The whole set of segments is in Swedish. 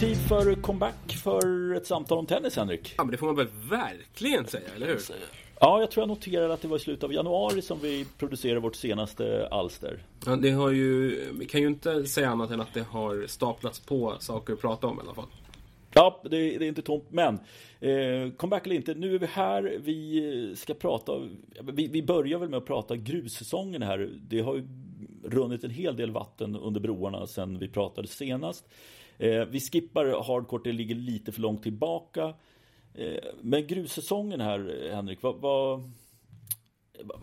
Tid för comeback för ett samtal om tennis, Henrik. Ja, men det får man väl verkligen säga, eller hur? Ja, jag tror jag noterade att det var i slutet av januari som vi producerade vårt senaste alster. Ja, det har ju, vi kan ju inte säga annat än att det har staplats på saker att prata om i alla fall. Ja, det, det är inte tomt. Men eh, comeback eller inte, nu är vi här. Vi ska prata, vi, vi börjar väl med att prata grussäsongen här. Det har ju runnit en hel del vatten under broarna sedan vi pratade senast. Eh, vi skippar hardcourt, det ligger lite för långt tillbaka. Eh, men grussäsongen här, Henrik, vad, vad,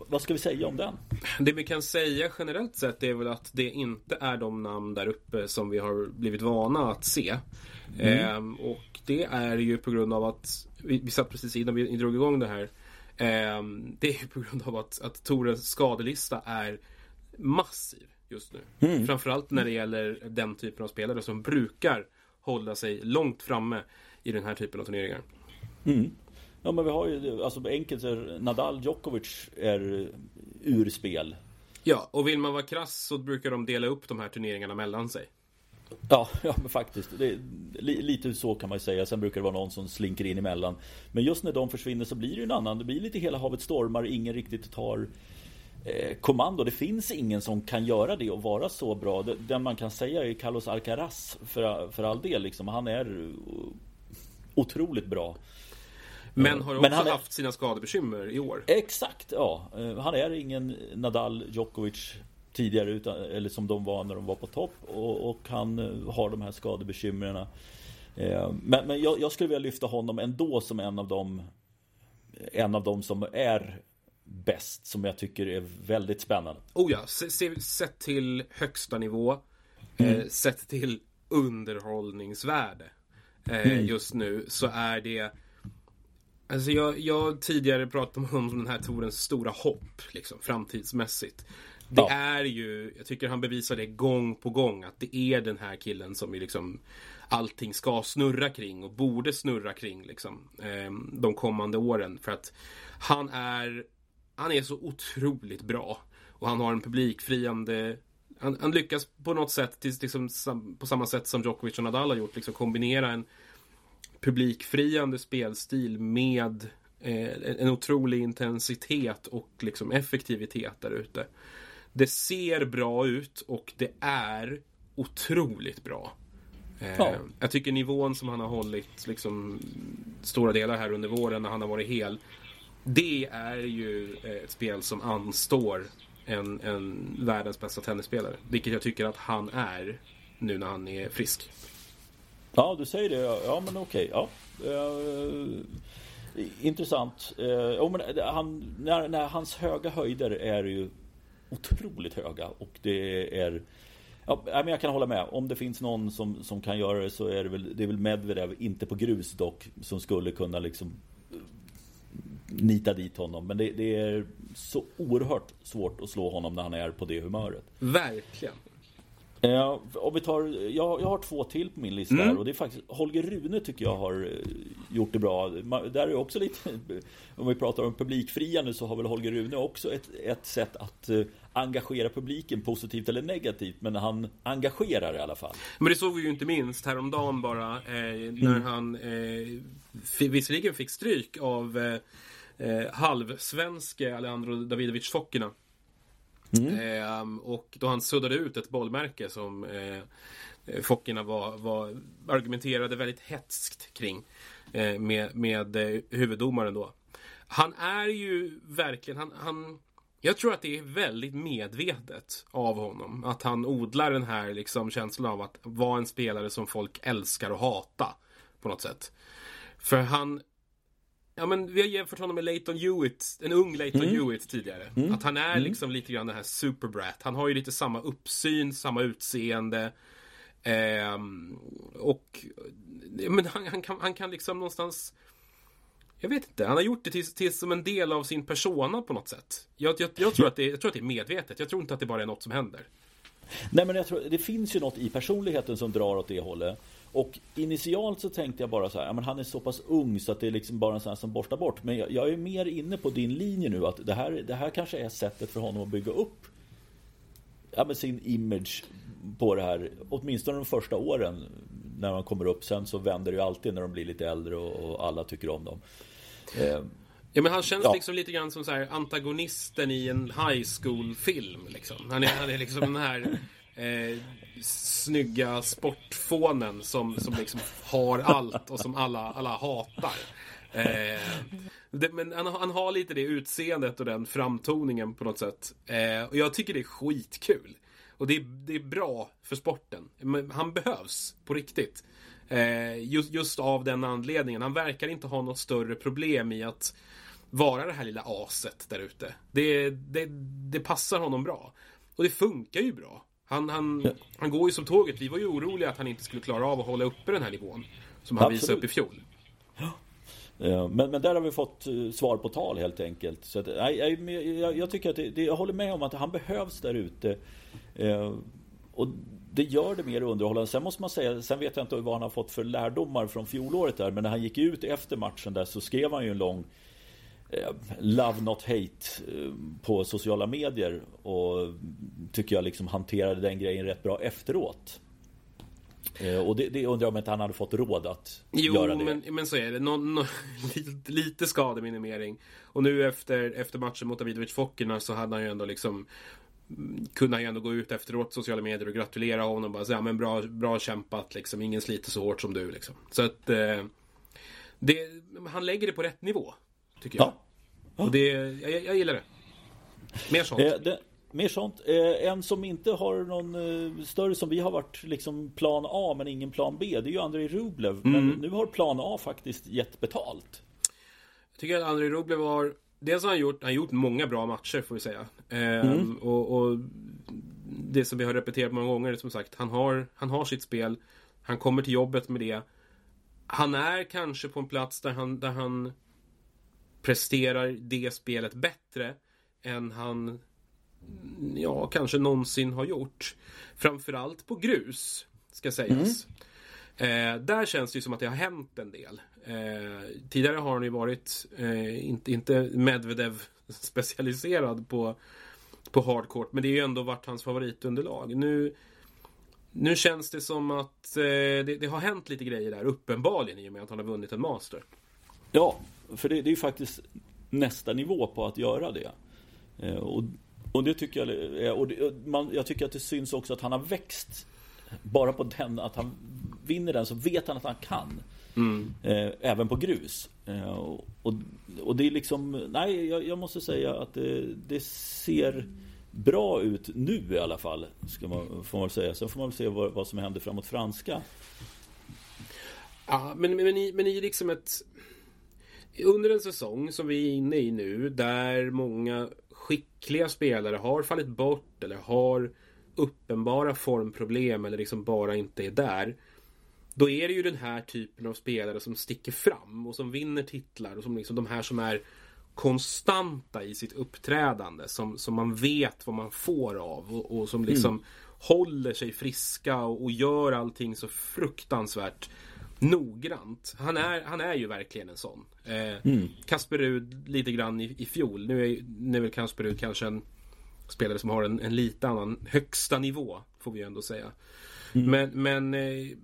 vad ska vi säga om den? Det vi kan säga generellt sett är väl att det inte är de namn där uppe som vi har blivit vana att se. Mm. Ehm, och det är ju på grund av att, vi, vi satt precis innan vi drog igång det här. Ehm, det är ju på grund av att, att Torens skadelista är massiv just nu. Mm. Framförallt när det gäller den typen av spelare som brukar hålla sig långt framme i den här typen av turneringar. Mm. Ja men vi har ju, alltså enkelt så är Nadal Djokovic är ur spel. Ja, och vill man vara krass så brukar de dela upp de här turneringarna mellan sig. Ja, ja men faktiskt. Det, lite så kan man ju säga. Sen brukar det vara någon som slinker in emellan. Men just när de försvinner så blir det ju en annan. Det blir lite hela havet stormar. Ingen riktigt tar eh, kommando. Det finns ingen som kan göra det och vara så bra. Den man kan säga är Carlos Alcaraz för, för all del. Liksom. Han är otroligt bra. Men har också Men haft sina skadebekymmer i år. Exakt, ja. Eh, han är ingen Nadal Djokovic tidigare utan, eller som de var när de var på topp och, och han eh, har de här skadebekymren. Eh, men, men jag, jag, skulle vilja lyfta honom ändå som en av dem En av dem som är bäst som jag tycker är väldigt spännande. Oh ja, sett till högsta nivå mm. eh, Sett till underhållningsvärde eh, mm. Just nu så är det Alltså jag, jag tidigare pratat om den här Torens stora hopp liksom, framtidsmässigt. Det ja. är ju, jag tycker han bevisar det gång på gång att det är den här killen som är liksom allting ska snurra kring och borde snurra kring liksom eh, de kommande åren. För att han är, han är så otroligt bra. Och han har en publikfriande han, han lyckas på något sätt, till, liksom, på samma sätt som Djokovic och Nadal har gjort, liksom kombinera en publikfriande spelstil med eh, en otrolig intensitet och liksom effektivitet där ute. Det ser bra ut och det är otroligt bra. Eh, ja. Jag tycker nivån som han har hållit liksom stora delar här under våren när han har varit hel. Det är ju eh, ett spel som anstår en, en världens bästa tennisspelare. Vilket jag tycker att han är nu när han är frisk. Ja, du säger det. Ja, men okej. Ja. Uh, intressant. Uh, men han, när, när hans höga höjder är ju otroligt höga och det är Ja, men jag kan hålla med. Om det finns någon som, som kan göra det så är det väl, det är väl Medvedev, inte på grus dock, som skulle kunna liksom nita dit honom. Men det, det, är så oerhört svårt att slå honom när han är på det humöret. Verkligen. Eh, om vi tar, jag, jag har två till på min lista mm. och det är faktiskt Holger Rune tycker jag har eh, gjort det bra. Där är också lite, om vi pratar om publikfriande så har väl Holger Rune också ett, ett sätt att eh, engagera publiken positivt eller negativt. Men han engagerar i alla fall. Men det såg vi ju inte minst häromdagen bara eh, när mm. han eh, visserligen fick stryk av eh, eh, halvsvenske Alejandro Davidovic Fokina. Mm. Eh, och då han suddade ut ett bollmärke som eh, Fokina var, var, argumenterade väldigt hetskt kring eh, med, med eh, huvuddomaren då. Han är ju verkligen, han, han, jag tror att det är väldigt medvetet av honom. Att han odlar den här liksom känslan av att vara en spelare som folk älskar och hata. På något sätt. För han Ja men vi har jämfört honom med Leighton Hewitt, en ung Leighton mm. Hewitt tidigare. Mm. Att han är mm. liksom lite grann den här superbrat. Han har ju lite samma uppsyn, samma utseende. Eh, och men han, han, kan, han kan liksom någonstans jag vet inte, han har gjort det till, till som en del av sin persona på något sätt. Jag, jag, jag, tror att det, jag tror att det är medvetet. Jag tror inte att det bara är något som händer. Nej men jag tror, det finns ju något i personligheten som drar åt det hållet. Och initialt så tänkte jag bara så här, ja, men han är så pass ung så att det är liksom bara en sån här som borstar bort. Men jag, jag, är mer inne på din linje nu att det här, det här kanske är sättet för honom att bygga upp ja, men sin image på det här. Åtminstone de första åren när de kommer upp. Sen så vänder det ju alltid när de blir lite äldre och, och alla tycker om dem. Eh, Ja men han känns ja. liksom lite grann som så här, antagonisten i en high school-film. Liksom. Han, är, han är liksom den här eh, snygga sportfånen som, som liksom har allt och som alla, alla hatar. Eh, det, men han, han, har lite det utseendet och den framtoningen på något sätt. Eh, och jag tycker det är skitkul. Och det är, det är bra för sporten. Men han behövs på riktigt. Eh, just, just av den anledningen. Han verkar inte ha något större problem i att vara det här lilla aset där ute. Det, det, det passar honom bra. Och det funkar ju bra. Han, han, ja. han går ju som tåget. Vi var ju oroliga att han inte skulle klara av att hålla uppe den här nivån. Som han Absolut. visade upp i fjol. Ja. Men, men där har vi fått eh, svar på tal helt enkelt. Så att, jag, jag, jag tycker att det, jag håller med om att han behövs där ute. Eh, och det gör det mer underhållande. Sen måste man säga, sen vet jag inte vad han har fått för lärdomar från fjolåret där. Men när han gick ut efter matchen där så skrev han ju en lång love not hate eh, på sociala medier och tycker jag liksom hanterade den grejen rätt bra efteråt. Eh, och det, det undrar jag om inte han hade fått råd att jo, göra det. Men, men så är det. Nå, nå, lite, lite skademinimering. Och nu efter, efter matchen mot Davidovic Fokkerna så hade han ju ändå liksom kunde han ju ändå gå ut efteråt sociala medier och gratulera honom och bara säga men bra, bra kämpat liksom. Ingen sliter så hårt som du liksom. Så att eh, det, han lägger det på rätt nivå. Tycker jag. Ja. Och det, jag, jag gillar det. Mer sånt. Eh, det, mer sånt. Eh, en som inte har någon eh, större som vi har varit liksom plan A men ingen plan B. Det är ju Andrei Rublev. Mm. Men nu har plan A faktiskt gett betalt. Jag tycker att Andrei Rublev har Dels har han gjort, han gjort många bra matcher får vi säga. Ehm, mm. och, och, Det som vi har repeterat många gånger som sagt. Han har, han har sitt spel. Han kommer till jobbet med det. Han är kanske på en plats där han, där han presterar det spelet bättre än han ja, kanske någonsin har gjort. Framförallt på grus, ska sägas. Mm. Eh, där känns det ju som att det har hänt en del. Eh, tidigare har han ju varit, eh, inte, inte Medvedev specialiserad på, på hardcourt, men det är ju ändå varit hans favoritunderlag. Nu, nu känns det som att eh, det, det, har hänt lite grejer där, uppenbarligen, i och med att han har vunnit en master. Ja, för det, det är ju faktiskt nästa nivå på att göra det. Eh, och, och det tycker jag, och det, man, jag tycker att det syns också att han har växt. Bara på den, att han vinner den så vet han att han kan. Mm. Eh, även på grus. Eh, och, och det är liksom, nej jag, jag måste säga att det, det, ser bra ut nu i alla fall. Ska man, får man säga. Sen får man väl se vad, vad som händer framåt franska. Ja, men, men, i, men i liksom ett under en säsong som vi är inne i nu där många skickliga spelare har fallit bort eller har uppenbara formproblem eller liksom bara inte är där. Då är det ju den här typen av spelare som sticker fram och som vinner titlar och som liksom de här som är konstanta i sitt uppträdande som, som man vet vad man får av och, och som liksom mm. håller sig friska och, och gör allting så fruktansvärt noggrant. Han är, han är ju verkligen en sån. Eh, mm. Kasper Rud lite grann i, i fjol. Nu är, nu är Kasper Rud kanske en spelare som har en, en lite annan högsta nivå. Får vi ju ändå säga. Mm. Men, men eh,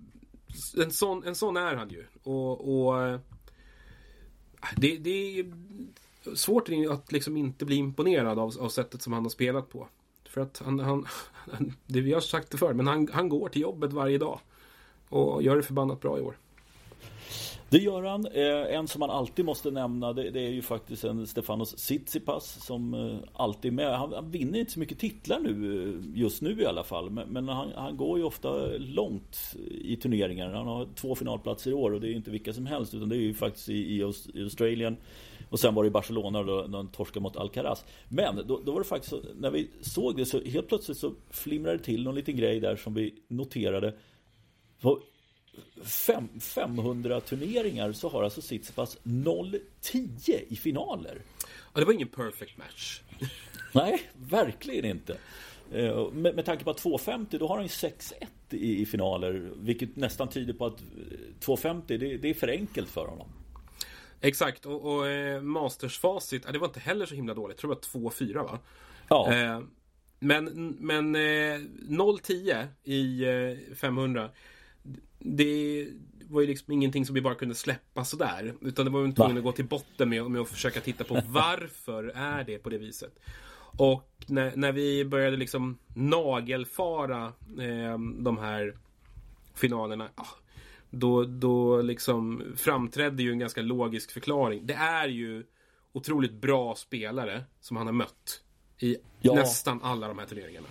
en, sån, en sån är han ju. Och, och eh, det, det är svårt att liksom inte bli imponerad av, av sättet som han har spelat på. För att han, han, det vi har sagt det förr, men han, han går till jobbet varje dag. Och gör det förbannat bra i år. Det gör han. Eh, en som man alltid måste nämna det, är ju faktiskt en Stefanos Tsitsipas som eh, alltid är med. Han, han, vinner inte så mycket titlar nu eh, just nu i alla fall. Men, men han, han, går ju ofta långt i turneringar. Han har två finalplatser i år och det är inte vilka som helst utan det är ju faktiskt i, i Australien. Och sen var det i Barcelona då, när han torskade mot Alcaraz. Men då, då var det faktiskt så, när vi såg det så helt plötsligt så flimrade det till någon liten grej där som vi noterade. På fem, 500 turneringar så har alltså Tsitsipas 0-10 i finaler. Ja, det var ingen perfect match. Nej, verkligen inte. Eh, med, med tanke på att 250 då har han ju 6-1 i, i, finaler. Vilket nästan tyder på att 250 det, det är för enkelt för honom. Exakt, och, och eh, Masters-facit, det var inte heller så himla dåligt. Jag tror det var 2-4 va? Ja. Eh, men men eh, 0-10 i 500 eh, det var ju liksom ingenting som vi bara kunde släppa sådär. Utan det var ju tvungen att gå till botten med, med att försöka titta på varför är det på det viset. Och när, när vi började liksom nagelfara eh, de här finalerna. Då, då liksom framträdde ju en ganska logisk förklaring. Det är ju otroligt bra spelare som han har mött i ja. nästan alla de här turneringarna.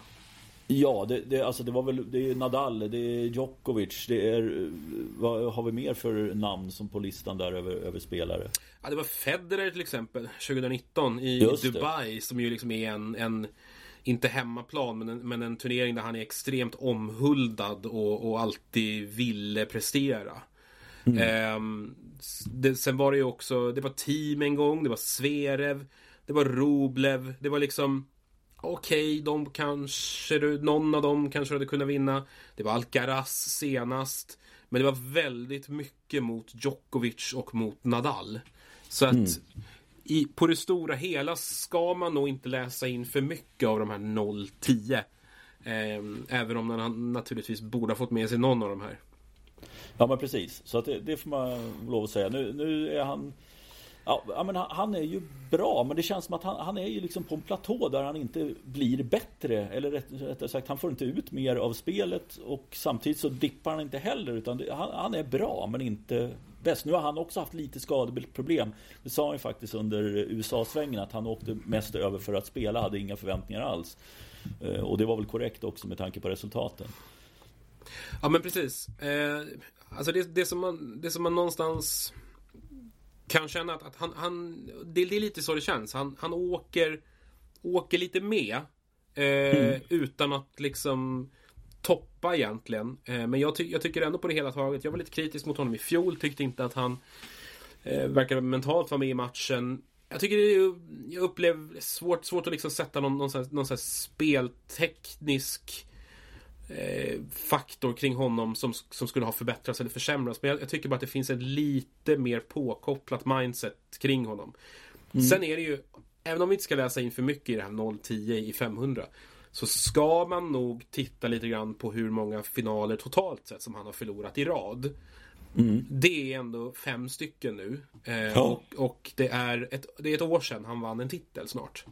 Ja, det, det, alltså det var väl det är Nadal, det är Djokovic, det är vad har vi mer för namn som på listan där över, över spelare? Ja, det var Federer till exempel 2019 i Just Dubai det. som ju liksom är en, en inte hemmaplan, men en, men en turnering där han är extremt omhuldad och, och alltid ville prestera. Mm. Ehm, det, sen var det ju också, det var team en gång, det var Sverev, det var Roblev, det var liksom Okej, okay, de kanske, någon av dem kanske hade kunnat vinna. Det var Alcaraz senast. Men det var väldigt mycket mot Djokovic och mot Nadal. Så att mm. i, på det stora hela ska man nog inte läsa in för mycket av de här 0-10. Eh, även om han naturligtvis borde ha fått med sig någon av de här. Ja men precis, så att det, det får man lov att säga. Nu, nu är han Ja, men han är ju bra, men det känns som att han, han är ju liksom på en platå där han inte blir bättre. Eller rättare sagt, han får inte ut mer av spelet och samtidigt så dippar han inte heller. Utan det, han, han, är bra, men inte bäst. Nu har han också haft lite skadeproblem. Det sa han ju faktiskt under USA-svängen att han åkte mest över för att spela, hade inga förväntningar alls. Eh, och det var väl korrekt också med tanke på resultaten. Ja men precis. Eh, alltså det, det, som man, det som man någonstans kan känna att, att han, han det, det, är lite så det känns. Han, han åker, åker lite med. Eh, mm. Utan att liksom toppa egentligen. Eh, men jag, ty jag, tycker ändå på det hela taget. Jag var lite kritisk mot honom i fjol. Tyckte inte att han eh, verkade mentalt vara med i matchen. Jag tycker det är, jag upplever svårt, svårt att liksom sätta någon, någon, någon, någon spelteknisk eh, faktor kring honom som, som skulle ha förbättrats eller försämrats. Men jag, jag, tycker bara att det finns ett lite mer påkopplat mindset kring honom. Mm. Sen är det ju, även om vi inte ska läsa in för mycket i det här 0-10 i 500 så ska man nog titta lite grann på hur många finaler totalt sett som han har förlorat i rad. Mm. Det är ändå fem stycken nu. Eh, ja. och, och, det, är ett, det är ett år sedan han vann en titel snart.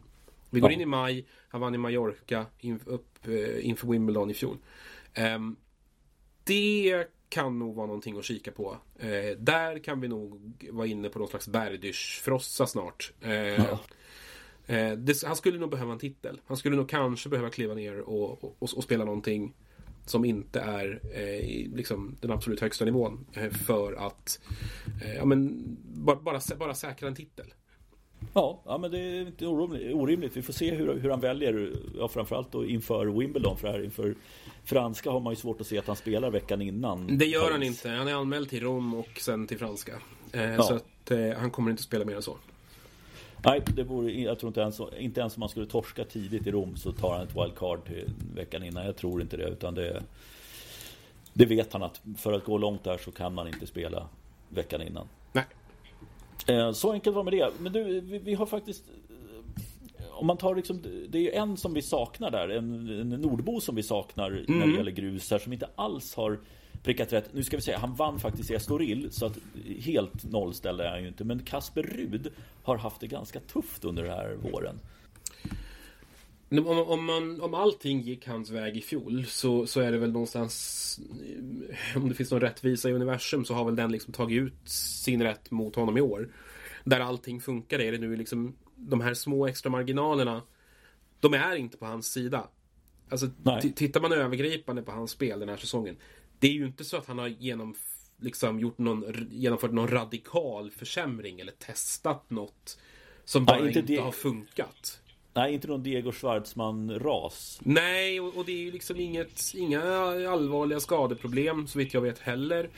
Vi går ja. in i maj. Han vann i Mallorca in, upp, uh, inför Wimbledon i fjol. Um, det kan nog vara någonting att kika på. Uh, där kan vi nog vara inne på någon slags Berdych-frossa snart. Uh, ja. det, han skulle nog behöva en titel. Han skulle nog kanske behöva kliva ner och, och, och spela någonting som inte är eh, liksom den absolut högsta nivån eh, för att eh, ja, men, bara, bara, bara säkra en titel. Ja, ja men det är inte orimligt. Vi får se hur, hur han väljer. Ja, framförallt då inför Wimbledon. För här inför franska har man ju svårt att se att han spelar veckan innan. Det gör han inte. Han är anmäld till Rom och sen till franska. Eh, ja. Så att eh, han kommer inte spela mer än så. Nej, det vore, jag tror inte ens, inte ens om man skulle torska tidigt i Rom så tar han ett wildcard till veckan innan. Jag tror inte det. Utan det, det vet han att för att gå långt där så kan man inte spela veckan innan. Nej. Eh, så enkelt var med det. Men du, vi, vi har faktiskt om man tar liksom, det är ju en som vi saknar där, en, en nordbo som vi saknar mm. när det mm. gäller grus här, som inte alls har prickat rätt. Nu ska vi säga, han vann faktiskt i Estoril, så att helt nollställd är han ju inte. Men Kasper Rud har haft det ganska tufft under den här våren. Om, om, man, om allting gick hans väg i fjol så, så är det väl någonstans Om det finns någon rättvisa i universum så har väl den liksom tagit ut sin rätt mot honom i år. Där allting funkar är det nu liksom De här små extra marginalerna De är inte på hans sida. Alltså tittar man övergripande på hans spel den här säsongen. Det är ju inte så att han har genom, liksom, gjort någon, genomfört någon radikal försämring eller testat något som bara ja, inte, inte har funkat. Nej, inte någon Diego Schwartzman-ras. Nej, och, och, det är ju liksom inget, inga allvarliga skadeproblem så vitt jag vet heller.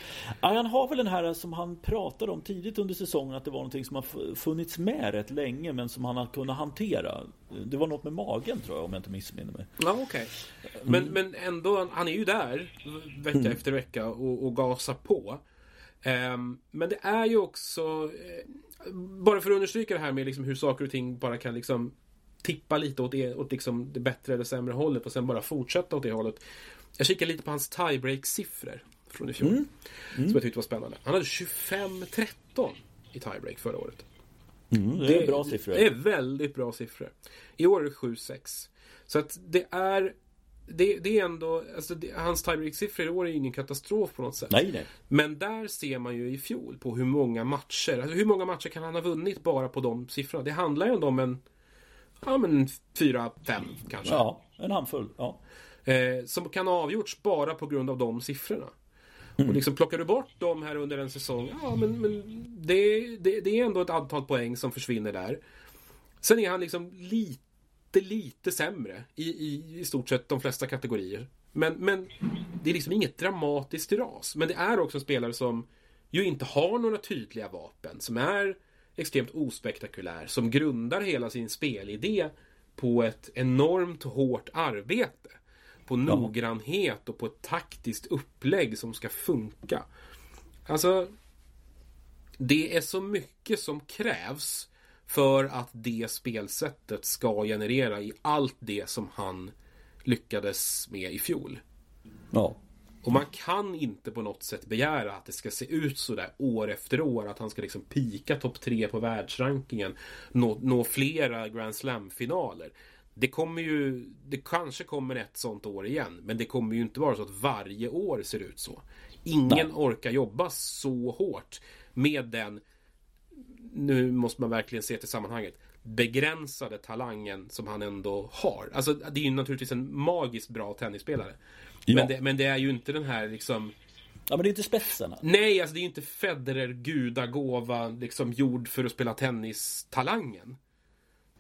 Ja, han har väl den här som han pratade om tidigt under säsongen att det var någonting som har funnits med rätt länge men som han har kunnat hantera. Det var något med magen tror jag om jag inte missminner mig. Ja, okej. Okay. Men, mm. men ändå, han är ju där vecka mm. efter vecka och, och gasar på. Um, men det är ju också eh, bara för att understryka det här med liksom hur saker och ting bara kan liksom tippa lite åt, det, åt liksom det bättre eller sämre hållet och sen bara fortsätta åt det hållet. Jag kikar lite på hans tiebreak-siffror. från i fjol. Mm. Mm. Som jag tyckte var spännande. Han hade 25-13 i tiebreak förra året. Mm, det är det, bra siffror. Det är väldigt bra siffror. I år är det 7-6. Så att det är det, det, är ändå, alltså det, hans tiebreak-siffror i år är ingen katastrof på något sätt. Nej, nej. Men där ser man ju i fjol på hur många matcher, alltså hur många matcher kan han ha vunnit bara på de siffrorna? Det handlar ju ändå om en, ja men fyra, fem kanske. Ja, en handfull. Ja. Eh, som kan ha avgjorts bara på grund av de siffrorna. Mm. Och liksom plockar du bort dem här under en säsong, ja men, men det, det, det är ändå ett antal poäng som försvinner där. Sen är han liksom lite lite sämre i, i, i stort sett de flesta kategorier. Men, men det är liksom inget dramatiskt ras. Men det är också en spelare som ju inte har några tydliga vapen. Som är extremt ospektakulär. Som grundar hela sin spelidé på ett enormt hårt arbete. På noggrannhet och på ett taktiskt upplägg som ska funka. Alltså, det är så mycket som krävs för att det spelsättet ska generera i allt det som han lyckades med i fjol. Ja. Och man kan inte på något sätt begära att det ska se ut sådär år efter år. Att han ska liksom pika topp tre på världsrankingen. Nå, nå flera Grand Slam-finaler. Det kommer ju, det kanske kommer ett sånt år igen. Men det kommer ju inte vara så att varje år ser ut så. Ingen Nej. orkar jobba så hårt med den nu måste man verkligen se till sammanhanget begränsade talangen som han ändå har. Alltså det är ju naturligtvis en magiskt bra tennisspelare. Ja. Men, det, men det är ju inte den här liksom Ja men det är inte spetsen. Nej, alltså det är ju inte Federer gudagåva liksom gjord för att spela tennis-talangen.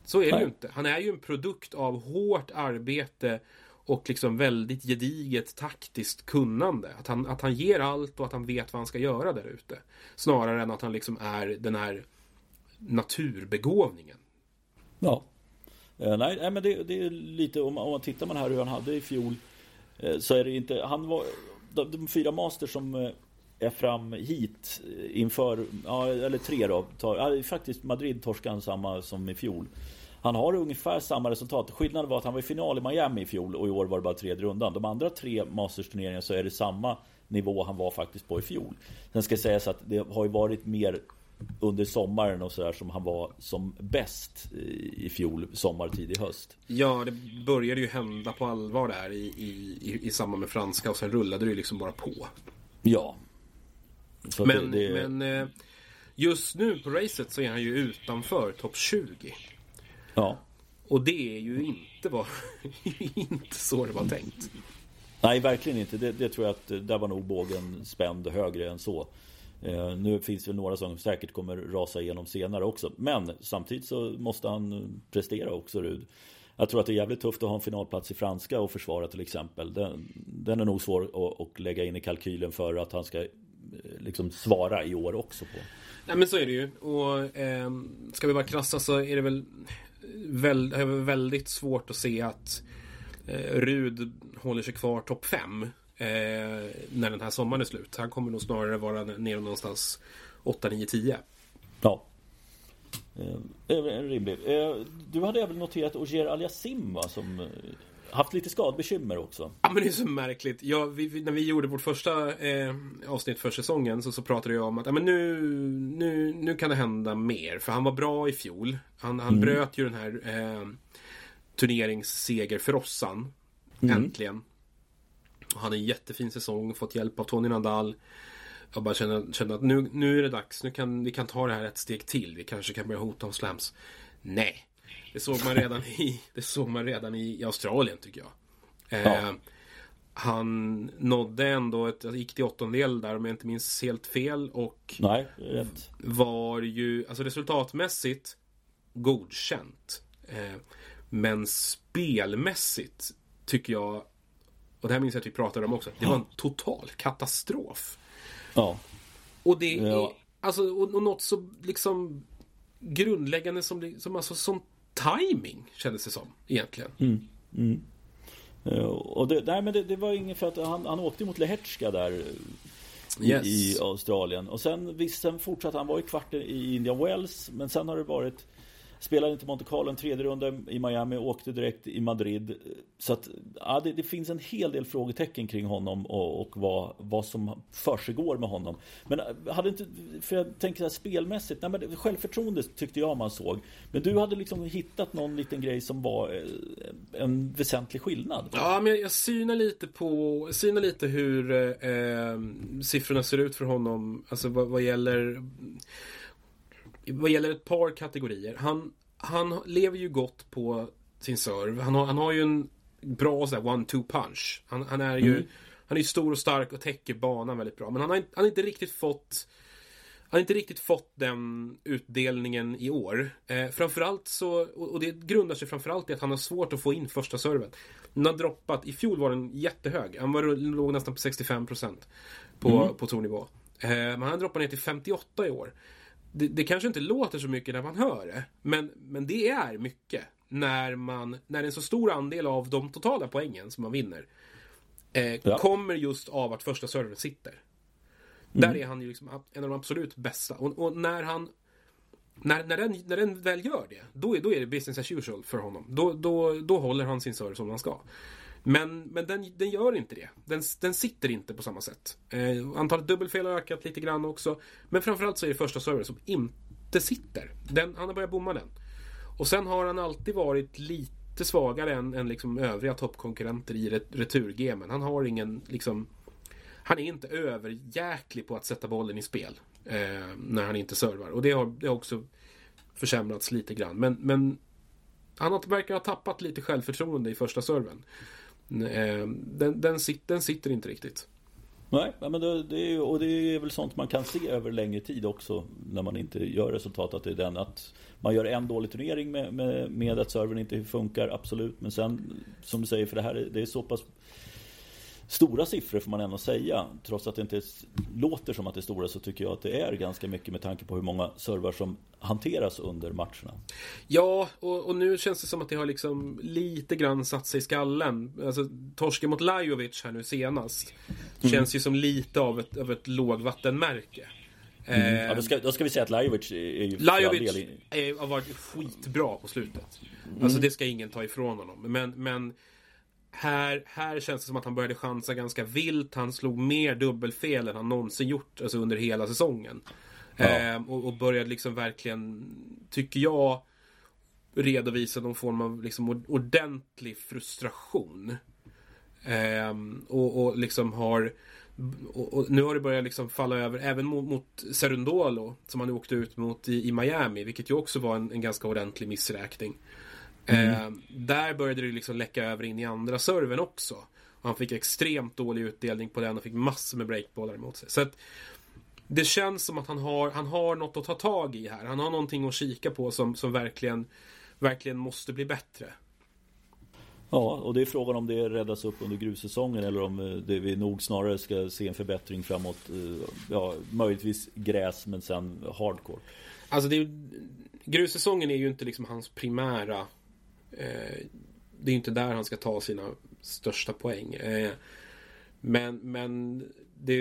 Så är det Nej. ju inte. Han är ju en produkt av hårt arbete och liksom väldigt gediget taktiskt kunnande. Att han, att han ger allt och att han vet vad han ska göra där ute. Snarare än att han liksom är den här naturbegåvningen. Ja. Eh, nej, nej, men det, det, är lite om, om man tittar man här hur han hade i fjol. Eh, så är det inte, han var, de, de fyra master som eh, är fram hit eh, inför, ja, eller tre då. Tar, ja, faktiskt Madrid torskan han samma som i fjol. Han har ungefär samma resultat. Skillnaden var att han var i final i Miami i fjol och i år var det bara tredje rundan. De andra tre Masters-turneringarna så är det samma nivå han var faktiskt på i fjol. Sen ska sägas att det har ju varit mer under sommaren och sådär som han var som bäst i fjol sommar, tidig höst. Ja, det började ju hända på allvar där i, i, i, samband med franska och sen rullade det ju liksom bara på. Ja. Så men, det, men eh, just nu på racet så är han ju utanför topp 20. Ja. Och det är ju inte, var, inte så det var tänkt. Nej, verkligen inte. Det, det, tror jag att där var nog bågen spänd högre än så. Eh, nu finns det några som säkert kommer rasa igenom senare också. Men samtidigt så måste han eh, prestera också Rud. Jag tror att det är jävligt tufft att ha en finalplats i franska och försvara till exempel. Den, den är nog svår att, att, lägga in i kalkylen för att han ska eh, liksom svara i år också på. Nej men så är det ju. Och eh, ska vi vara krassa så är det väl väl, väldigt svårt att se att eh, Rud håller sig kvar topp 5 eh, när den här sommaren är slut. Han kommer nog snarare vara nere någonstans 8, 9, 10. Ja. Eh, rimligt. Eh, du hade även noterat Ogier Aliasim va, som eh, haft lite skadbekymmer också. Ja men det är så märkligt. Ja, vi, när vi gjorde vårt första eh, avsnitt för säsongen så, så pratade jag om att ja, men nu, nu, nu kan det hända mer. För han var bra i fjol. Han, han mm. bröt ju den här eh, turneringssegerfrossan. Mm. Äntligen. Han hade en jättefin säsong, fått hjälp av Tony Nadal. Jag bara känner, känner att nu, nu är det dags. Nu kan vi kan ta det här ett steg till. Vi kanske kan börja hota om slams. Nej, det såg man redan i, det såg man redan i, i Australien tycker jag. Eh, ja. Han nådde ändå ett, gick till åttondel där om jag inte minns helt fel och Nej, rätt. var ju, alltså resultatmässigt godkänt. Eh, men spelmässigt tycker jag, och det här minns jag att vi pratade om också, det var en total katastrof. Ja. Och det är, alltså, och, och något så liksom grundläggande som, som, alltså, som timing kändes det som egentligen. Mm. Mm. Uh, och det, nej, men det, det, var inget för att han, han åkte mot Lehertska där i, yes. i, Australien. Och sen, visst, sen fortsatte han var i kvarten i Indian Wells. Men sen har det varit Spelade inte Monte Carlo en tredje runda i Miami, åkte direkt i Madrid. Så att, ja, det, det finns en hel del frågetecken kring honom och, och vad, vad som försiggår med honom. Men eh, hade inte, för jag tänker så här, spelmässigt, nej men självförtroende tyckte jag man såg. Men du hade liksom hittat någon liten grej som var eh, en väsentlig skillnad. Ja, men jag, jag synar lite på, synar lite hur eh, eh siffrorna ser ut för honom. Alltså vad, vad gäller vad gäller ett par kategorier. Han, han lever ju gott på sin serve. Han har, han har ju en bra one-two punch. Han, han, är ju mm. Han är stor och stark och täcker banan väldigt bra. Men han har, han har inte riktigt fått han har inte riktigt fått den utdelningen i år. Eh, framförallt så, och det grundar sig framförallt i att han har svårt att få in första serven. Den har droppat, i fjol var den jättehög. Han var, låg nästan på 65% på, mm. på tournivå. Eh, men han droppar ner till 58 i år det, det, kanske inte låter så mycket när man hör det. Men, men det är mycket. När, man, när en så stor andel av de totala poängen som man vinner eh, ja. kommer just av att första servern sitter. Mm. Där är han ju liksom en av de absolut bästa. Och, och, när han när, när, den, när den väl gör det, då är, då är det business as usual för honom. Då, då, då håller han sin server som han ska. Men, men den, den gör inte det. Den, den sitter inte på samma sätt. Eh, antalet dubbelfel har ökat lite grann också. Men framförallt så är det första servern som inte sitter. Den, han har börjat bomma den. Och sen har han alltid varit lite svagare än, än liksom övriga toppkonkurrenter i returgamen. Han har ingen liksom han är inte överjäklig på att sätta bollen i spel eh, när han inte servar. Och det har, det har också försämrats lite grann. Men, men han verkar ha tappat lite självförtroende i första serven. Eh, den, den, sit, den sitter inte riktigt. Nej, men det, det är, och det är väl sånt man kan se över längre tid också när man inte gör resultat. Att det är den att man gör en dålig turnering med, med, med att servern inte funkar, absolut. Men sen, som du säger, för det här det är så pass stora siffror får man ändå säga. Trots att det inte låter som att det är stora så tycker jag att det är ganska mycket med tanke på hur många servar som hanteras under matcherna. Ja, och, och nu känns det som att det har liksom lite grann satt sig i skallen. Alltså torsken mot Lajovic här nu senast. Mm. Känns ju som lite av ett, av ett lågvattenmärke. Mm. Ja, då, ska, då ska vi säga att Lajovic är ju Lajovic är, har varit skitbra på slutet. Mm. Alltså det ska ingen ta ifrån honom. Men, men här, här känns det som att han började chansa ganska vilt. Han slog mer dubbelfel än han någonsin gjort alltså under hela säsongen. Ja. Eh, och, och, började liksom verkligen, tycker jag, redovisa någon form av liksom ordentlig frustration. Eh, och, och liksom har och, och, nu har det börjat liksom falla över även mot, mot Serundolo som han åkte ut mot i, i Miami, vilket ju också var en, en ganska ordentlig missräkning. Mm. Eh, där började det liksom läcka över in i andra servern också. Och han fick extremt dålig utdelning på den och fick massor med breakbollar emot sig. Så att det känns som att han har, han har något att ta tag i här. Han har någonting att kika på som, som verkligen, verkligen måste bli bättre. Ja, och det är frågan om det räddas upp under grussäsongen eller om eh, det vi nog snarare ska se en förbättring framåt. Eh, ja, möjligtvis gräs men sen hardcore. Alltså det, grussäsongen är ju inte liksom hans primära det är inte där han ska ta sina största poäng. Eh, men, men det,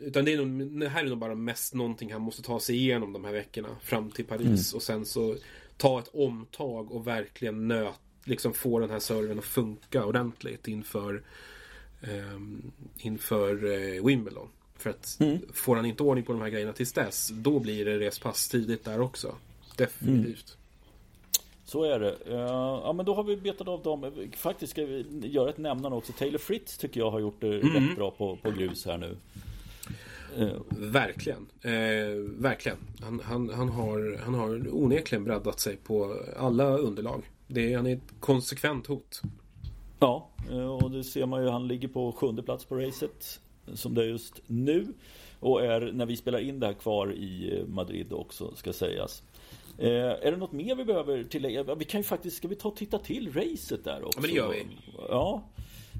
utan det, är nog, det här är nog bara mest någonting han måste ta sig igenom de här veckorna fram till Paris mm. och sen så ta ett omtag och verkligen nöt, liksom få den här serven att funka ordentligt inför eh, inför eh, Wimbledon. För att mm. får han inte ordning på de här grejerna tills dess, då blir det respass tidigt där också. Definitivt. Mm. Så är det. Ja men då har vi betat av dem. Faktiskt ska vi göra ett nämnande också. Taylor Fritz tycker jag har gjort det mm. rätt bra på, på grus här nu. Verkligen. Eh, verkligen. Han, han, han, har, han har onekligen breddat sig på alla underlag. Det är, han är ett konsekvent hot. Ja, och det ser man ju. Han ligger på sjunde plats på racet. Som det är just nu. Och är när vi spelar in det här kvar i Madrid också ska sägas. Eh, är det något mer vi behöver tillägga? Vi kan ju faktiskt, ska vi ta och titta till racet där också? Ja, men det gör vi. Ja.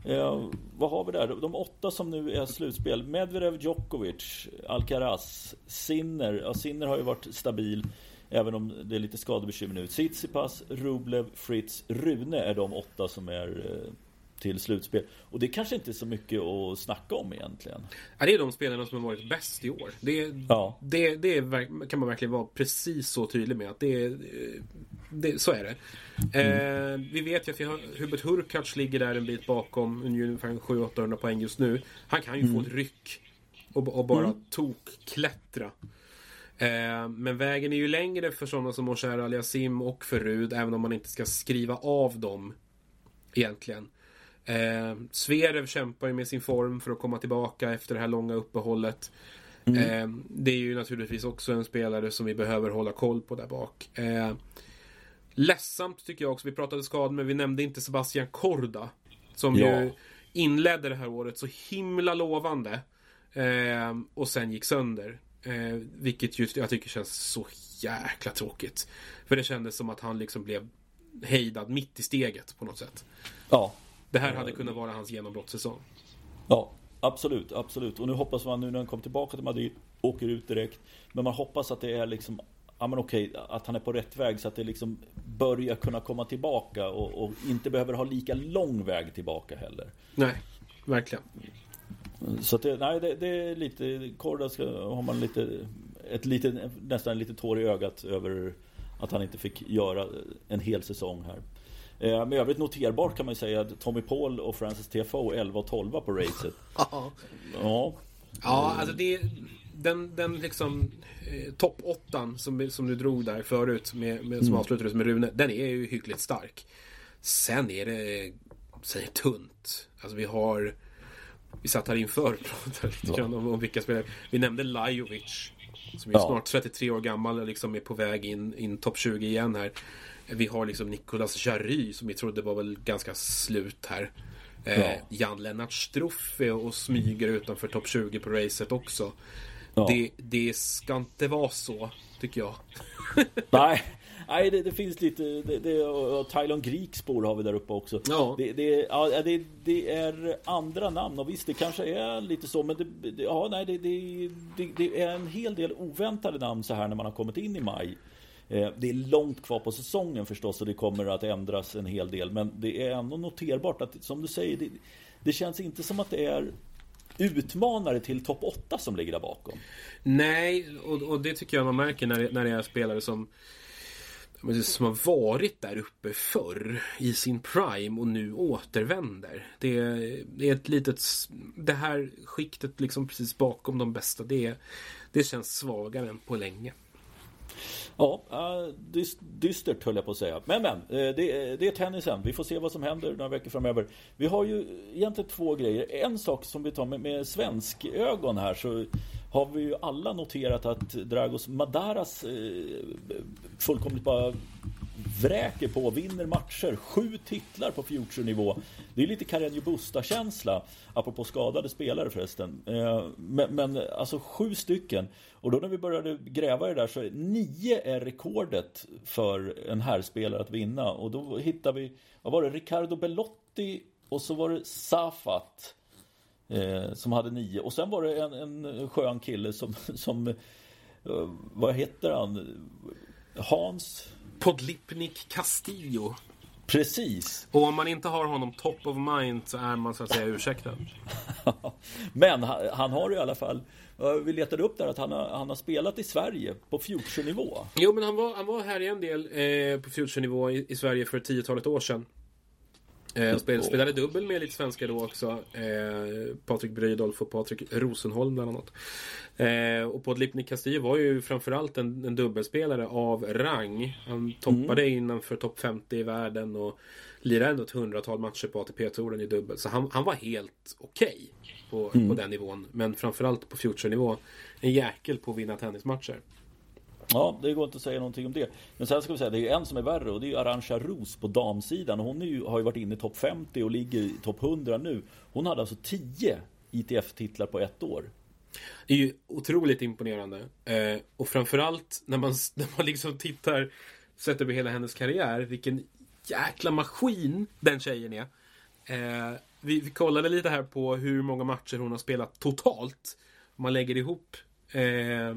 Eh, vad har vi där? De åtta som nu är slutspel. Medvedev, Djokovic, Alcaraz, Sinner. Ja, Sinner har ju varit stabil. Även om det är lite skadebekymmer nu. Tsitsipas, Rublev, Fritz, Rune är de åtta som är eh, till slutspel. Och det kanske inte är så mycket att snacka om egentligen. Ja, det är de spelarna som har varit bäst i år. Det, ja. det, det är, kan man verkligen vara precis så tydlig med. att det, det Så är det. Mm. Eh, vi vet ju att vi har, Hubert Hurkacz ligger där en bit bakom. Ungefär 700-800 poäng just nu. Han kan ju mm. få ett ryck. Och, och bara mm. tokklättra. Eh, men vägen är ju längre för sådana som Mosher Aliasim och för Rud. Även om man inte ska skriva av dem. Egentligen. Eh, Zverev kämpar ju med sin form för att komma tillbaka efter det här långa uppehållet. Mm. Eh, det är ju naturligtvis också en spelare som vi behöver hålla koll på där bak. Eh, ledsamt tycker jag också. Vi pratade skador men vi nämnde inte Sebastian Korda. Som ja. ju inledde det här året så himla lovande. Eh, och sen gick sönder. Eh, vilket just jag tycker känns så jäkla tråkigt. För det kändes som att han liksom blev hejdad mitt i steget på något sätt. Ja. Det här hade kunnat vara hans genombrottssäsong. Ja, absolut, absolut. Och nu hoppas man nu när han kommer tillbaka till Madrid, åker ut direkt. Men man hoppas att det är liksom Ja men okej, att han är på rätt väg så att det liksom börjar kunna komma tillbaka och, och inte behöver ha lika lång väg tillbaka heller. Nej, verkligen. Så att det, nej, det, det är lite, Korda har man lite, ett lite, nästan lite tår i ögat över att han inte fick göra en hel säsong här. Eh, men övrigt noterbart kan man ju säga att Tommy Paul och Francis TFO 11 och 12 på racet. ja. Ja, alltså det den, den liksom eh, topp åttan som, som du drog där förut med, med, som mm. avslutades med Rune. Den är ju hyggligt stark. Sen är det, sen är det tunt. Alltså vi har vi satt här inför och pratade lite grann om, om vilka spelare. Vi nämnde Lajovic. Som är ja. snart 33 år gammal och liksom är på väg in, in topp 20 igen här. Vi har liksom Nicolas Jarry som vi trodde var väl ganska slut här. Eh, ja. Jan-Lennart Struff är och smyger utanför topp 20 på racet också. Ja. Det, det ska inte vara så, tycker jag. Nej, Nej, det, det, finns lite... Det, det, och Tylon Greek spår har vi där uppe också. Ja. Det, det, ja, det, det är andra namn och visst, det kanske är lite så, men det, ja, nej, det, är en hel del oväntade namn så här när man har kommit in i maj. Eh, det är långt kvar på säsongen förstås och det kommer att ändras en hel del. Men det är ändå noterbart att, som du säger, det, det känns inte som att det är utmanare till topp 8 som ligger där bakom. Nej, och, och det tycker jag man märker när det, när det är spelare som som har varit där uppe förr i sin prime och nu återvänder. Det är, det är ett litet... Det här skiktet liksom precis bakom de bästa, det, det känns svagare än på länge. Ja, eh, dystert höll jag på att säga. Men men, eh, det, det är tennisen. Vi får se vad som händer några veckor framöver. Vi har ju egentligen två grejer. En sak som vi tar med, med svensk ögon här så har vi ju alla noterat att Dragos Madaras eh, fullkomligt bara vräker på, vinner matcher, sju titlar på future-nivå. Det är lite Carreño Busta-känsla, apropå skadade spelare förresten. Eh, men, men, alltså sju stycken. Och då när vi började gräva i det där så är nio är rekordet för en herrspelare att vinna. Och då hittar vi, vad var det, Ricardo Bellotti och så var det Safat. Eh, som hade nio. Och sen var det en, en skön kille som, som eh, vad heter han? Hans Podlipnik Castillo. Precis. Och om man inte har honom top of mind så är man så att säga ursäktad. Men han, han har i alla fall vi letade upp där att han har, han har spelat i Sverige på future-nivå. Jo, men han var, han var här i en del eh, på future-nivå i, i, Sverige för tiotalet år sedan. Eh, spelade, spelade dubbel med lite svenskar då också. Eh, Patrik Brydolf och Patrik Rosenholm bland annat. Eh, och Podlipnik Castillo var ju framförallt en, en dubbelspelare av rang. Han toppade mm. innanför topp 50 i världen och lirade ändå ett hundratal matcher på ATP-touren i dubbel. Så han, han var helt okej okay på, mm. på den nivån. Men framförallt på future-nivå. En jäkel på att vinna tennismatcher. Ja, det går inte att säga någonting om det. Men sen ska vi säga, det är en som är värre och det är Arantxa Rus på damsidan. Hon ju, har ju varit inne i topp 50 och ligger i topp 100 nu. Hon hade alltså 10 ITF-titlar på ett år. Det är ju otroligt imponerande. Eh, och framförallt när man, när man liksom tittar, sett över hela hennes karriär, vilken jäkla maskin den tjejen är. Eh, vi, vi kollade lite här på hur många matcher hon har spelat totalt. Om man lägger ihop eh,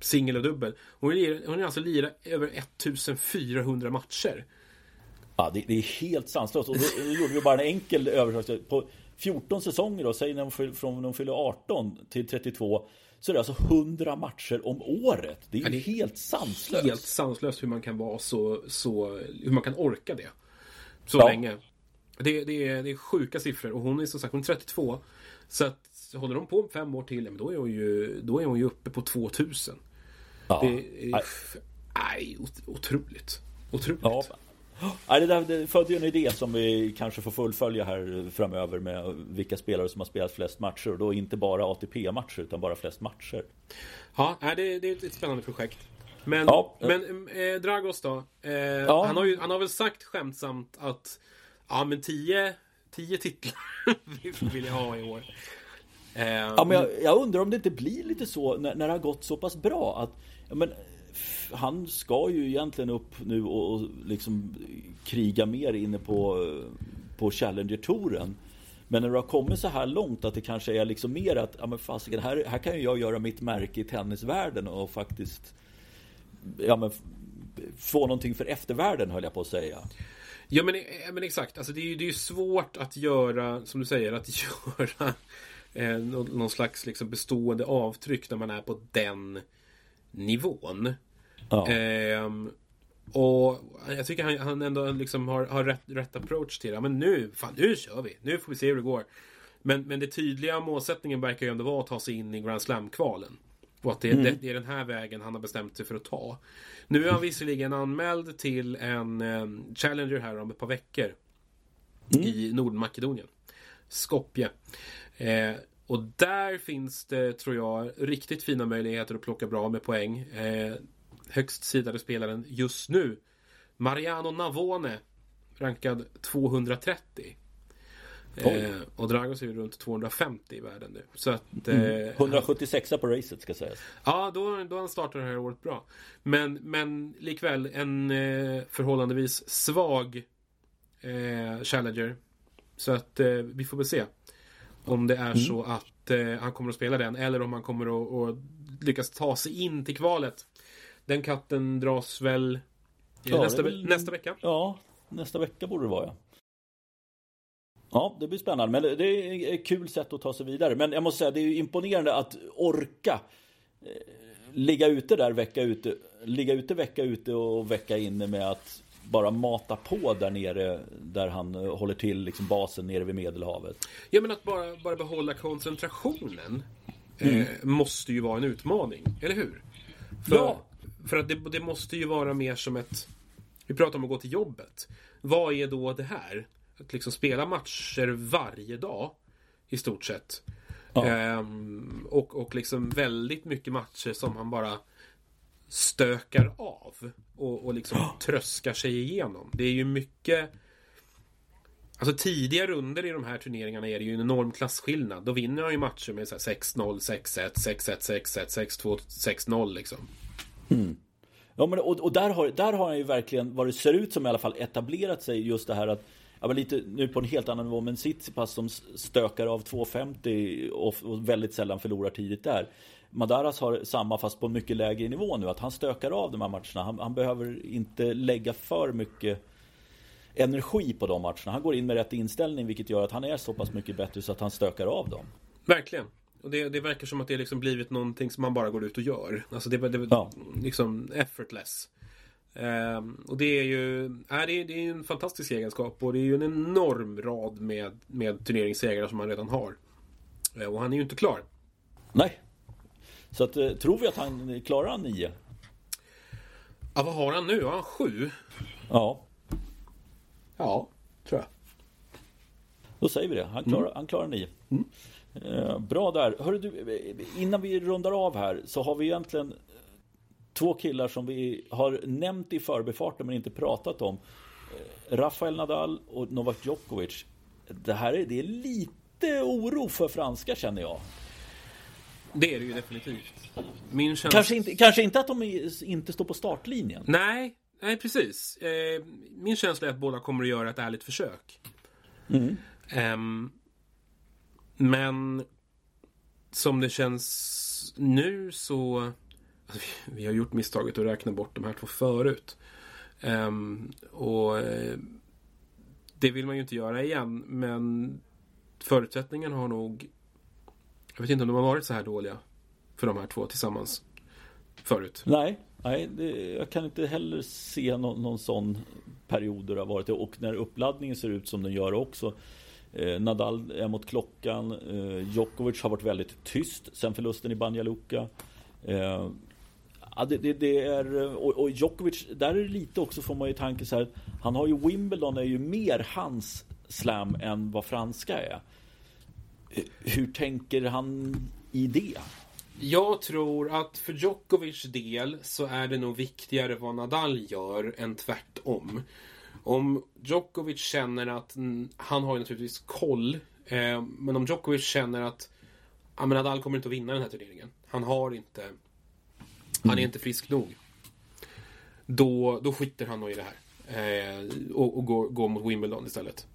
singel och dubbel. Hon, är, hon är alltså lirat över 1400 matcher. Ja, det, det är helt sanslöst. Och då, då gjorde vi bara en enkel översättning. På 14 säsonger då, säg när fyller, från de fyller 18 till 32 så är det alltså 100 matcher om året. Det är, ja, det är helt sanslöst. Helt sanslöst hur man kan vara så, så hur man kan orka det. Så ja. länge. Det, det, är, det är sjuka siffror och hon är som sagt hon är 32. Så att håller de på fem år till, då är hon ju, då är hon ju uppe på 2000. Ja. Det är, nej, otroligt. Otroligt. Ja. Ja, det, där, det födde ju en idé som vi kanske får fullfölja här framöver med vilka spelare som har spelat flest matcher. Och då inte bara ATP-matcher utan bara flest matcher. Ja, det, det är ett spännande projekt. Men, ja. men eh, Dragos då? Eh, ja. han, har ju, han har väl sagt skämtsamt att Ja men 10 10 titlar vill jag ha i år. Eh, ja, men jag, jag, undrar om det inte blir lite så när, när det har gått så pass bra att ja, men, han ska ju egentligen upp nu och, och liksom kriga mer inne på, på Challenger-touren. Men när du har kommit så här långt att det kanske är liksom mer att ja, men fasiken, här, här kan ju jag göra mitt märke i tennisvärlden och faktiskt ja, men, få någonting för eftervärlden höll jag på att säga. Ja men, eh, men exakt, alltså det är ju det är svårt att göra, som du säger, att göra eh, någon slags liksom bestående avtryck när man är på den nivån. Ja. Eh, och jag tycker han, han ändå liksom har, har rätt, rätt approach till det. Men nu, fan nu kör vi! Nu får vi se hur det går. Men, men det tydliga målsättningen verkar ju ändå vara att ta sig in i Grand Slam-kvalen. Och att det, mm. det, det, är den här vägen han har bestämt sig för att ta. Nu är han visserligen anmäld till en eh, Challenger här om ett par veckor. Mm. I Nordmakedonien. Skopje. Eh, och där finns det, tror jag, riktigt fina möjligheter att plocka bra med poäng. Eh, högst sidade spelaren just nu. Mariano Navone. Rankad 230. Eh, och Dragos är ju runt 250 i världen nu. Så att, mm. eh, mm. 176 på racet ska sägas. Ja, då, då han startar det här året bra. Men, men likväl en eh, förhållandevis svag eh, Challenger. Så att eh, vi får väl se. Om det är mm. så att eh, han kommer att spela den eller om han kommer att, att lyckas ta sig in till kvalet. Den katten dras väl ja, nästa, väl... nästa vecka? Ja, nästa vecka borde det vara ja. Ja, det blir spännande. Men det är ett kul sätt att ta sig vidare. Men jag måste säga, det är imponerande att orka eh, ligga ute där vecka ute, ligga ute vecka ute och vecka inne med att bara mata på där nere där han eh, håller till liksom basen nere vid Medelhavet. Ja, men att bara, bara behålla koncentrationen eh, mm. eh, måste ju vara en utmaning, eller hur? För, ja. För att det, det måste ju vara mer som ett... Vi pratar om att gå till jobbet. Vad är då det här? att liksom spela matcher varje dag. I stort sett. Ja. Ehm, och, och liksom väldigt mycket matcher som han bara stökar av. Och, och liksom ja. tröskar sig igenom. Det är ju mycket Alltså tidiga runder i de här turneringarna är det ju en enorm klasskillnad. Då vinner han ju matcher med 6-0, 6-1, 6-1, 6-1, 6-2, 6-0 liksom. Mm. Ja, men, och, och, där, har, där har han ju verkligen, vad det ser ut som i alla fall, etablerat sig just det här att ja, men lite nu på en helt annan nivå, men Tsitsipas som stökar av 2,50 och, och väldigt sällan förlorar tidigt där. Madaras har samma fast på en mycket lägre nivå nu, att han stökar av de här matcherna. Han, han behöver inte lägga för mycket energi på de matcherna. Han går in med rätt inställning vilket gör att han är så pass mycket bättre så att han stökar av dem. Verkligen. Och det, det verkar som att det liksom blivit någonting som man bara går ut och gör. Alltså det, det ja. liksom effortless. Um, och det är ju äh, det är, det är en fantastisk egenskap och det är ju en enorm rad med, med turneringssegrar som han redan har. Uh, och han är ju inte klar. Nej. Så att, uh, tror vi att han klarar nio? Ja, vad har han nu? Har han sju? Ja. Ja, tror jag. Då säger vi det. Han klarar, mm. han klarar nio. Mm. Uh, bra där. Hörru du, innan vi rundar av här så har vi egentligen Två killar som vi har nämnt i förbifarten men inte pratat om. Eh, Rafael Nadal och Novak Djokovic. Det här är, det är lite oro för franska känner jag. Det är det ju definitivt. Min känsla... kanske, inte, kanske inte att de inte står på startlinjen. Nej, nej precis. Eh, min känsla är att båda kommer att göra ett ärligt försök. Mm. Um, men som det känns nu så vi har gjort misstaget att räkna bort de här två förut. Um, och uh, det vill man ju inte göra igen. Men förutsättningarna har nog... Jag vet inte om de har varit så här dåliga för de här två tillsammans förut. Nej, nej det, jag kan inte heller se någon, någon sån period där det har varit det. Och när uppladdningen ser ut som den gör också. Eh, Nadal är mot klockan. Eh, Djokovic har varit väldigt tyst sen förlusten i Banja Luka. Eh, ja, det, det, det, är, eh, och, och Djokovic, där är det lite också får man ju tanken så här. Han har ju Wimbledon är ju mer hans slam än vad franska är. Hur tänker han i det? Jag tror att för Djokovic del så är det nog viktigare vad Nadal gör än tvärtom. Om Djokovic känner att, han har ju naturligtvis koll, eh, men om Djokovic känner att ja, men Nadal kommer inte att vinna den här turneringen. Han har inte, mm. han är inte frisk nog. Då, då skiter han nog i det här. Eh, och, och går, går mot Wimbledon istället.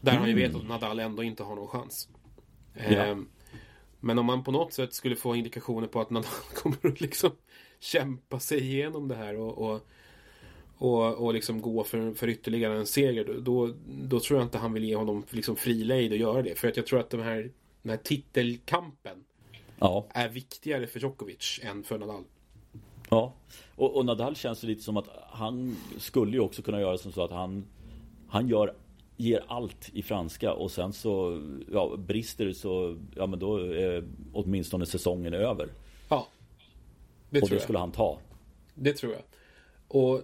Där mm. han ju vet att Nadal ändå inte har någon chans. Ja. Men om man på något sätt skulle få indikationer på att Nadal kommer att liksom kämpa sig igenom det här och, och, och, och liksom gå för, för ytterligare en seger. Då, då tror jag inte han vill ge honom liksom fri lejd att göra det. För att jag tror att de här, den här titelkampen ja. är viktigare för Djokovic än för Nadal. Ja, och, och Nadal känns det lite som att han skulle ju också kunna göra som så att han Han gör ger allt i franska och sen så ja, brister det så ja men då är åtminstone säsongen över. Ja. Det och det skulle han ta. Det tror jag. Och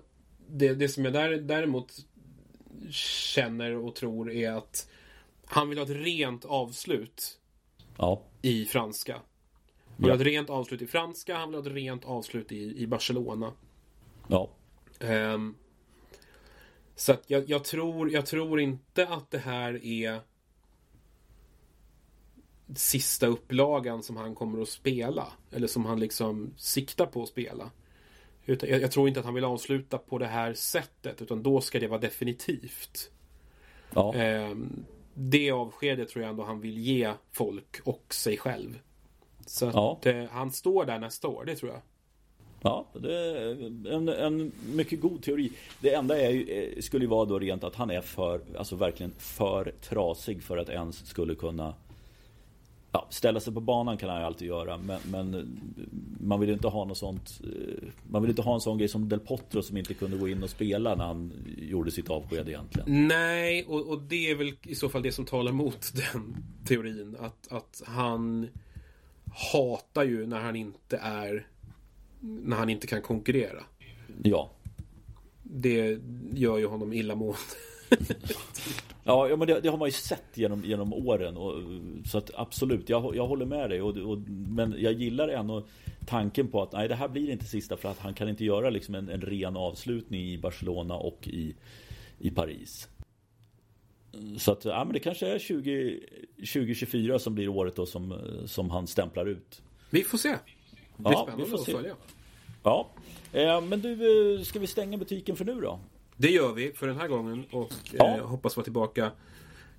det, det som jag där, däremot känner och tror är att han vill ha ett rent avslut ja. i franska. Han vill ja. ha ett rent avslut i franska, han vill ha ett rent avslut i, i Barcelona. Ja. Um, så att jag, jag, tror, jag tror inte att det här är sista upplagan som han kommer att spela. Eller som han liksom siktar på att spela. Utan jag, jag, tror inte att han vill avsluta på det här sättet. Utan då ska det vara definitivt. Ja. Eh, det avskedet tror jag ändå han vill ge folk och sig själv. Så ja. att eh, han står där nästa år, det tror jag. Ja, det är en, en mycket god teori. Det enda är ju, eh, skulle ju vara då rent att han är för, alltså verkligen för trasig för att ens skulle kunna ja, ställa sig på banan kan han ju alltid göra men, men, eh, man vill inte ha något sånt eh, Man vill inte ha en sån grej som Del Potro som inte kunde gå in och spela när han gjorde sitt avsked egentligen. Nej, och, och det är väl i så fall det som talar mot den teorin. Att, att han hatar ju när han inte är när han inte kan konkurrera. Ja. Det gör ju honom illamående. ja, ja, men det, det, har man ju sett genom, genom åren. Och, så att absolut, jag, jag håller med dig. Och, och, men jag gillar ändå tanken på att nej, det här blir inte sista för att han kan inte göra liksom en, en ren avslutning i Barcelona och i, i Paris. Så att, ja men det kanske är 20, 2024 som blir året då som, som han stämplar ut. Vi får se. Det blir ja, spännande att följa. Ja, eh, men du, eh, ska vi stänga butiken för nu då? Det gör vi för den här gången och ja. eh, hoppas vara tillbaka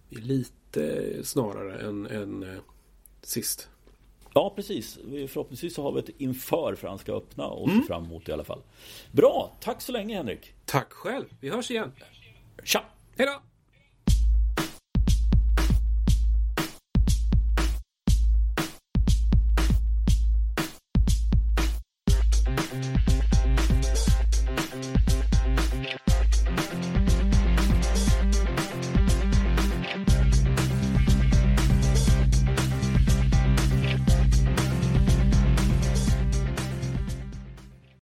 lite snarare än, än sist. Ja, precis. Förhoppningsvis så har vi ett inför för han ska öppna och mm. fram emot i alla fall. Bra, tack så länge Henrik. Tack själv. Vi hörs igen. Tja! Hej då!